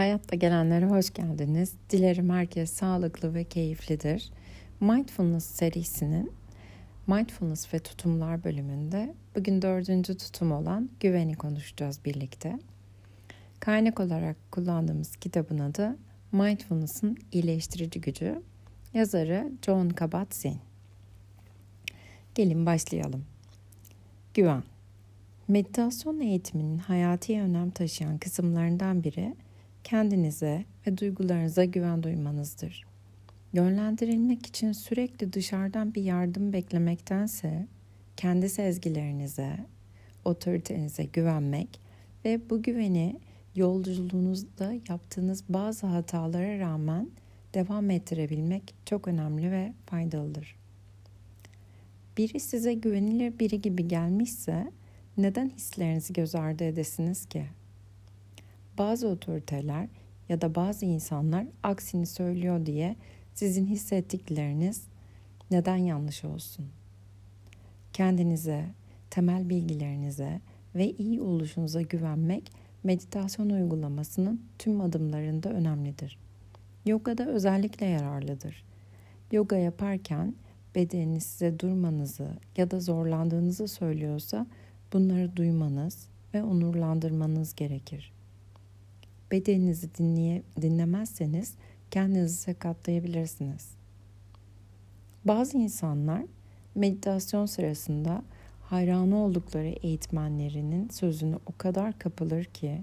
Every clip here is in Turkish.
Hayatta gelenlere hoş geldiniz. Dilerim herkes sağlıklı ve keyiflidir. Mindfulness serisinin Mindfulness ve Tutumlar bölümünde bugün dördüncü tutum olan güveni konuşacağız birlikte. Kaynak olarak kullandığımız kitabın adı Mindfulness'ın iyileştirici gücü. Yazarı John Kabat-Zinn. Gelin başlayalım. Güven. Meditasyon eğitiminin hayati önem taşıyan kısımlarından biri kendinize ve duygularınıza güven duymanızdır. Yönlendirilmek için sürekli dışarıdan bir yardım beklemektense kendi sezgilerinize, otoritenize güvenmek ve bu güveni yolculuğunuzda yaptığınız bazı hatalara rağmen devam ettirebilmek çok önemli ve faydalıdır. Biri size güvenilir biri gibi gelmişse neden hislerinizi göz ardı edesiniz ki? Bazı otoriteler ya da bazı insanlar aksini söylüyor diye sizin hissettikleriniz neden yanlış olsun? Kendinize, temel bilgilerinize ve iyi oluşunuza güvenmek meditasyon uygulamasının tüm adımlarında önemlidir. Yogada özellikle yararlıdır. Yoga yaparken bedeniniz size durmanızı ya da zorlandığınızı söylüyorsa bunları duymanız ve onurlandırmanız gerekir bedeninizi dinleye, dinlemezseniz kendinizi sakatlayabilirsiniz. Bazı insanlar meditasyon sırasında hayranı oldukları eğitmenlerinin sözünü o kadar kapılır ki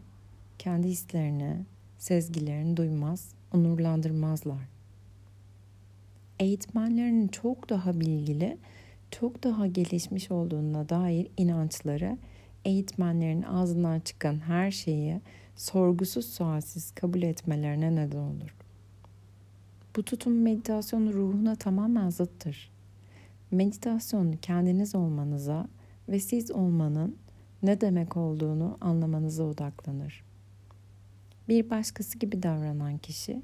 kendi hislerini, sezgilerini duymaz, onurlandırmazlar. Eğitmenlerin çok daha bilgili, çok daha gelişmiş olduğuna dair inançları eğitmenlerin ağzından çıkan her şeyi sorgusuz sualsiz kabul etmelerine neden olur. Bu tutum meditasyon ruhuna tamamen zıttır. Meditasyon kendiniz olmanıza ve siz olmanın ne demek olduğunu anlamanıza odaklanır. Bir başkası gibi davranan kişi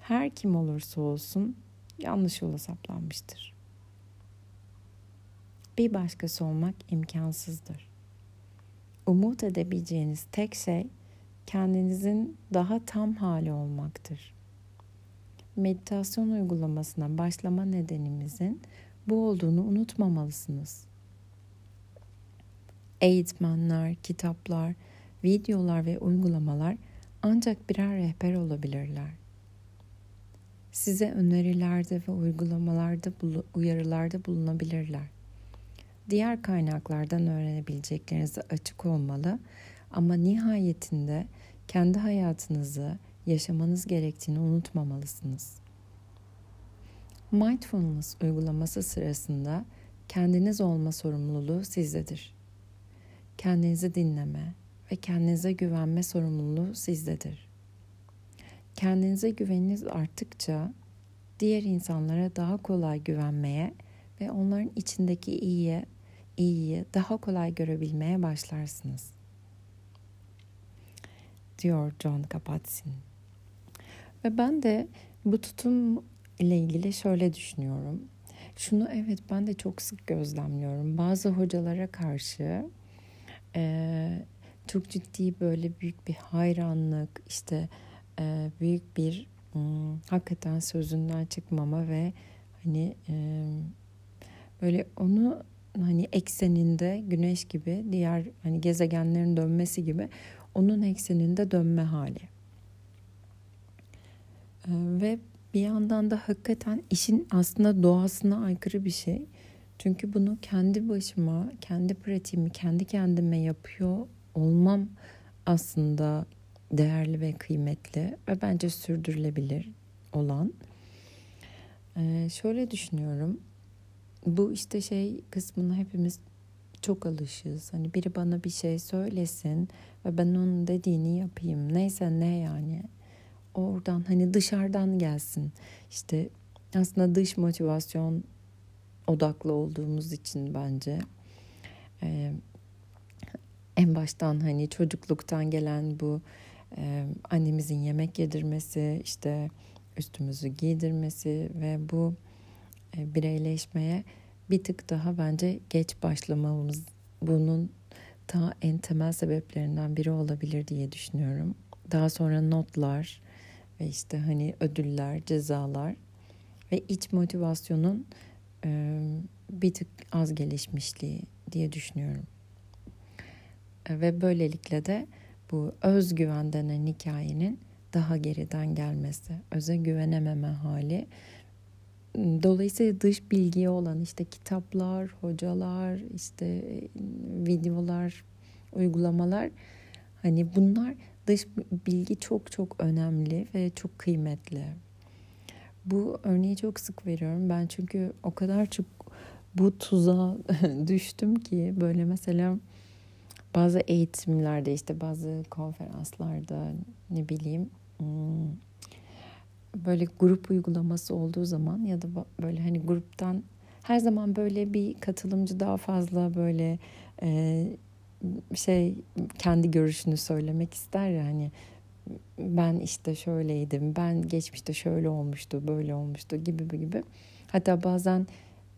her kim olursa olsun yanlış yola saplanmıştır. Bir başkası olmak imkansızdır. Umut edebileceğiniz tek şey kendinizin daha tam hali olmaktır. Meditasyon uygulamasına başlama nedenimizin bu olduğunu unutmamalısınız. Eğitmenler, kitaplar, videolar ve uygulamalar ancak birer rehber olabilirler. Size önerilerde ve uygulamalarda uyarılarda bulunabilirler. Diğer kaynaklardan öğrenebileceklerinize açık olmalı ama nihayetinde kendi hayatınızı yaşamanız gerektiğini unutmamalısınız. Mindfulness uygulaması sırasında kendiniz olma sorumluluğu sizdedir. Kendinizi dinleme ve kendinize güvenme sorumluluğu sizdedir. Kendinize güveniniz arttıkça diğer insanlara daha kolay güvenmeye ve onların içindeki iyiye, iyiyi daha kolay görebilmeye başlarsınız diyor John Kabat-Zinn. Ve ben de bu tutum ile ilgili şöyle düşünüyorum. Şunu evet ben de çok sık gözlemliyorum. Bazı hocalara karşı e, çok ciddi böyle büyük bir hayranlık, işte e, büyük bir hmm, hakikaten sözünden çıkmama ve hani e, böyle onu hani ekseninde güneş gibi diğer hani gezegenlerin dönmesi gibi onun ekseninde dönme hali. Ee, ve bir yandan da hakikaten işin aslında doğasına aykırı bir şey. Çünkü bunu kendi başıma, kendi pratiğimi, kendi kendime yapıyor olmam aslında değerli ve kıymetli ve bence sürdürülebilir olan. Ee, şöyle düşünüyorum. Bu işte şey kısmını hepimiz çok alışığız. Hani biri bana bir şey söylesin ve ben onun dediğini yapayım. Neyse ne yani. Oradan hani dışarıdan gelsin. İşte aslında dış motivasyon odaklı olduğumuz için bence ee, en baştan hani çocukluktan gelen bu e, annemizin yemek yedirmesi işte üstümüzü giydirmesi ve bu e, bireyleşmeye bir tık daha bence geç başlamamız bunun ta en temel sebeplerinden biri olabilir diye düşünüyorum. daha sonra notlar ve işte hani ödüller, cezalar ve iç motivasyonun e, bir tık az gelişmişliği diye düşünüyorum. E, ve böylelikle de bu özgüven denen hikayenin daha geriden gelmesi, öze güvenememe hali. Dolayısıyla dış bilgiye olan işte kitaplar, hocalar, işte videolar, uygulamalar hani bunlar dış bilgi çok çok önemli ve çok kıymetli. Bu örneği çok sık veriyorum ben çünkü o kadar çok bu tuzağa düştüm ki böyle mesela bazı eğitimlerde işte bazı konferanslarda ne bileyim hmm, böyle grup uygulaması olduğu zaman ya da böyle hani gruptan her zaman böyle bir katılımcı daha fazla böyle e, şey kendi görüşünü söylemek ister ya hani ben işte şöyleydim, ben geçmişte şöyle olmuştu, böyle olmuştu gibi gibi. Hatta bazen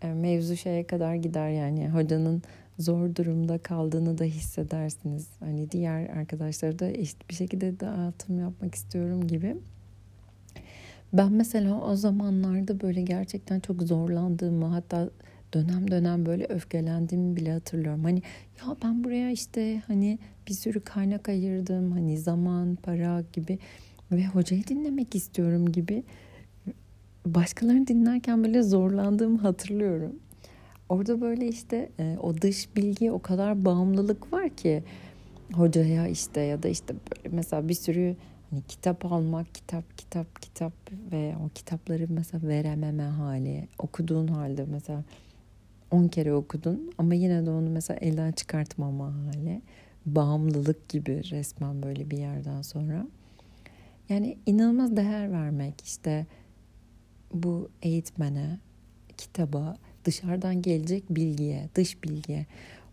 e, mevzu şeye kadar gider yani hocanın zor durumda kaldığını da hissedersiniz. Hani diğer arkadaşlara da eşit bir şekilde dağıtım yapmak istiyorum gibi. Ben mesela o zamanlarda böyle gerçekten çok zorlandığımı hatta dönem dönem böyle öfkelendiğimi bile hatırlıyorum. Hani ya ben buraya işte hani bir sürü kaynak ayırdım. Hani zaman, para gibi ve hocayı dinlemek istiyorum gibi başkalarını dinlerken böyle zorlandığımı hatırlıyorum. Orada böyle işte e, o dış bilgi o kadar bağımlılık var ki hocaya işte ya da işte böyle mesela bir sürü hani kitap almak, kitap, kitap, kitap ve o kitapları mesela verememe hali, okuduğun halde mesela 10 kere okudun ama yine de onu mesela elden çıkartmama hali. Bağımlılık gibi resmen böyle bir yerden sonra. Yani inanılmaz değer vermek işte bu eğitmene, kitaba, dışarıdan gelecek bilgiye, dış bilgiye.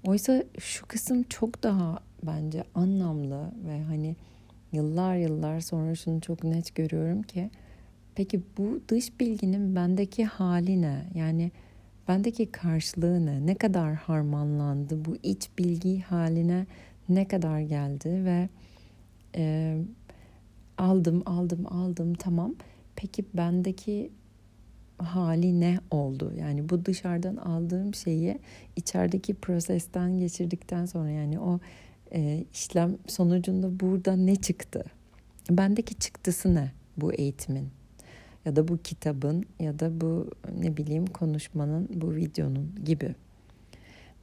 Oysa şu kısım çok daha bence anlamlı ve hani yıllar yıllar sonra şunu çok net görüyorum ki peki bu dış bilginin bendeki hali ne? Yani bendeki karşılığı ne? Ne kadar harmanlandı? Bu iç bilgi haline ne kadar geldi ve e, aldım aldım aldım tamam. Peki bendeki hali ne oldu? Yani bu dışarıdan aldığım şeyi içerideki prosesten geçirdikten sonra yani o e, işlem sonucunda burada ne çıktı? Bendeki çıktısı ne bu eğitimin? Ya da bu kitabın ya da bu ne bileyim konuşmanın, bu videonun gibi.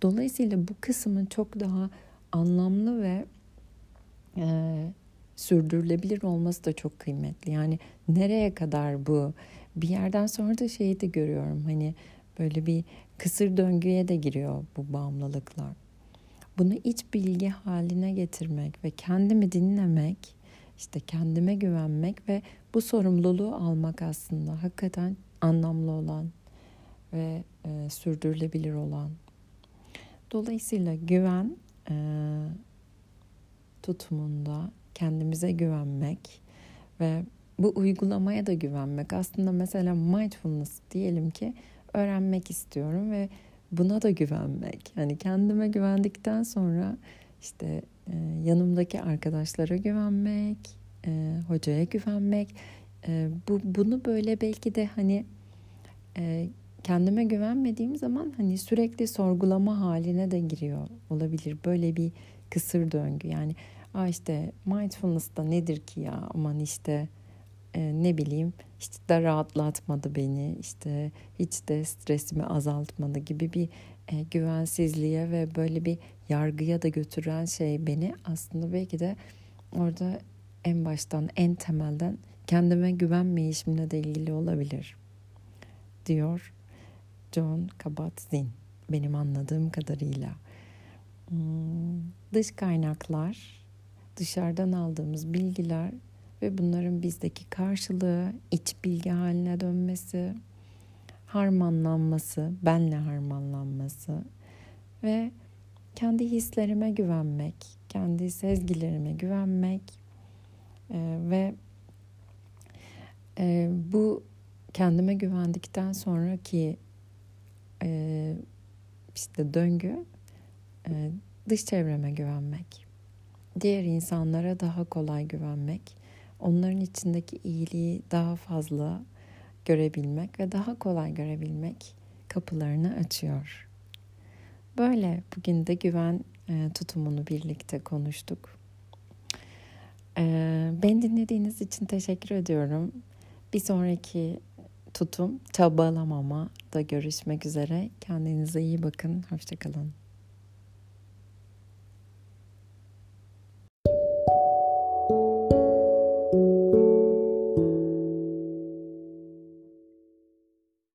Dolayısıyla bu kısmın çok daha anlamlı ve e, sürdürülebilir olması da çok kıymetli. Yani nereye kadar bu bir yerden sonra da şeyi de görüyorum hani böyle bir kısır döngüye de giriyor bu bağımlılıklar. Bunu iç bilgi haline getirmek ve kendimi dinlemek, işte kendime güvenmek ve bu sorumluluğu almak aslında hakikaten anlamlı olan ve e, sürdürülebilir olan. Dolayısıyla güven e, tutumunda kendimize güvenmek ve bu uygulamaya da güvenmek. Aslında mesela mindfulness diyelim ki öğrenmek istiyorum ve buna da güvenmek. Yani kendime güvendikten sonra işte e, yanımdaki arkadaşlara güvenmek, e, hocaya güvenmek. E, bu bunu böyle belki de hani e, kendime güvenmediğim zaman hani sürekli sorgulama haline de giriyor olabilir. Böyle bir kısır döngü. Yani Aa işte mindfulness da nedir ki ya aman işte e, ne bileyim işte de rahatlatmadı beni işte hiç de stresimi azaltmadı gibi bir e, güvensizliğe ve böyle bir yargıya da götüren şey beni aslında belki de orada en baştan en temelden kendime güvenmeyişimle de ilgili olabilir diyor John Kabat-Zinn benim anladığım kadarıyla. Hmm, dış kaynaklar, dışarıdan aldığımız bilgiler ve bunların bizdeki karşılığı iç bilgi haline dönmesi, harmanlanması, benle harmanlanması ve kendi hislerime güvenmek, kendi sezgilerime güvenmek e, ve e, bu kendime güvendikten sonraki e, işte döngü e, dış çevreme güvenmek, diğer insanlara daha kolay güvenmek onların içindeki iyiliği daha fazla görebilmek ve daha kolay görebilmek kapılarını açıyor. Böyle bugün de güven e, tutumunu birlikte konuştuk. E, beni dinlediğiniz için teşekkür ediyorum. Bir sonraki tutum çabalamama da görüşmek üzere. Kendinize iyi bakın. Hoşçakalın.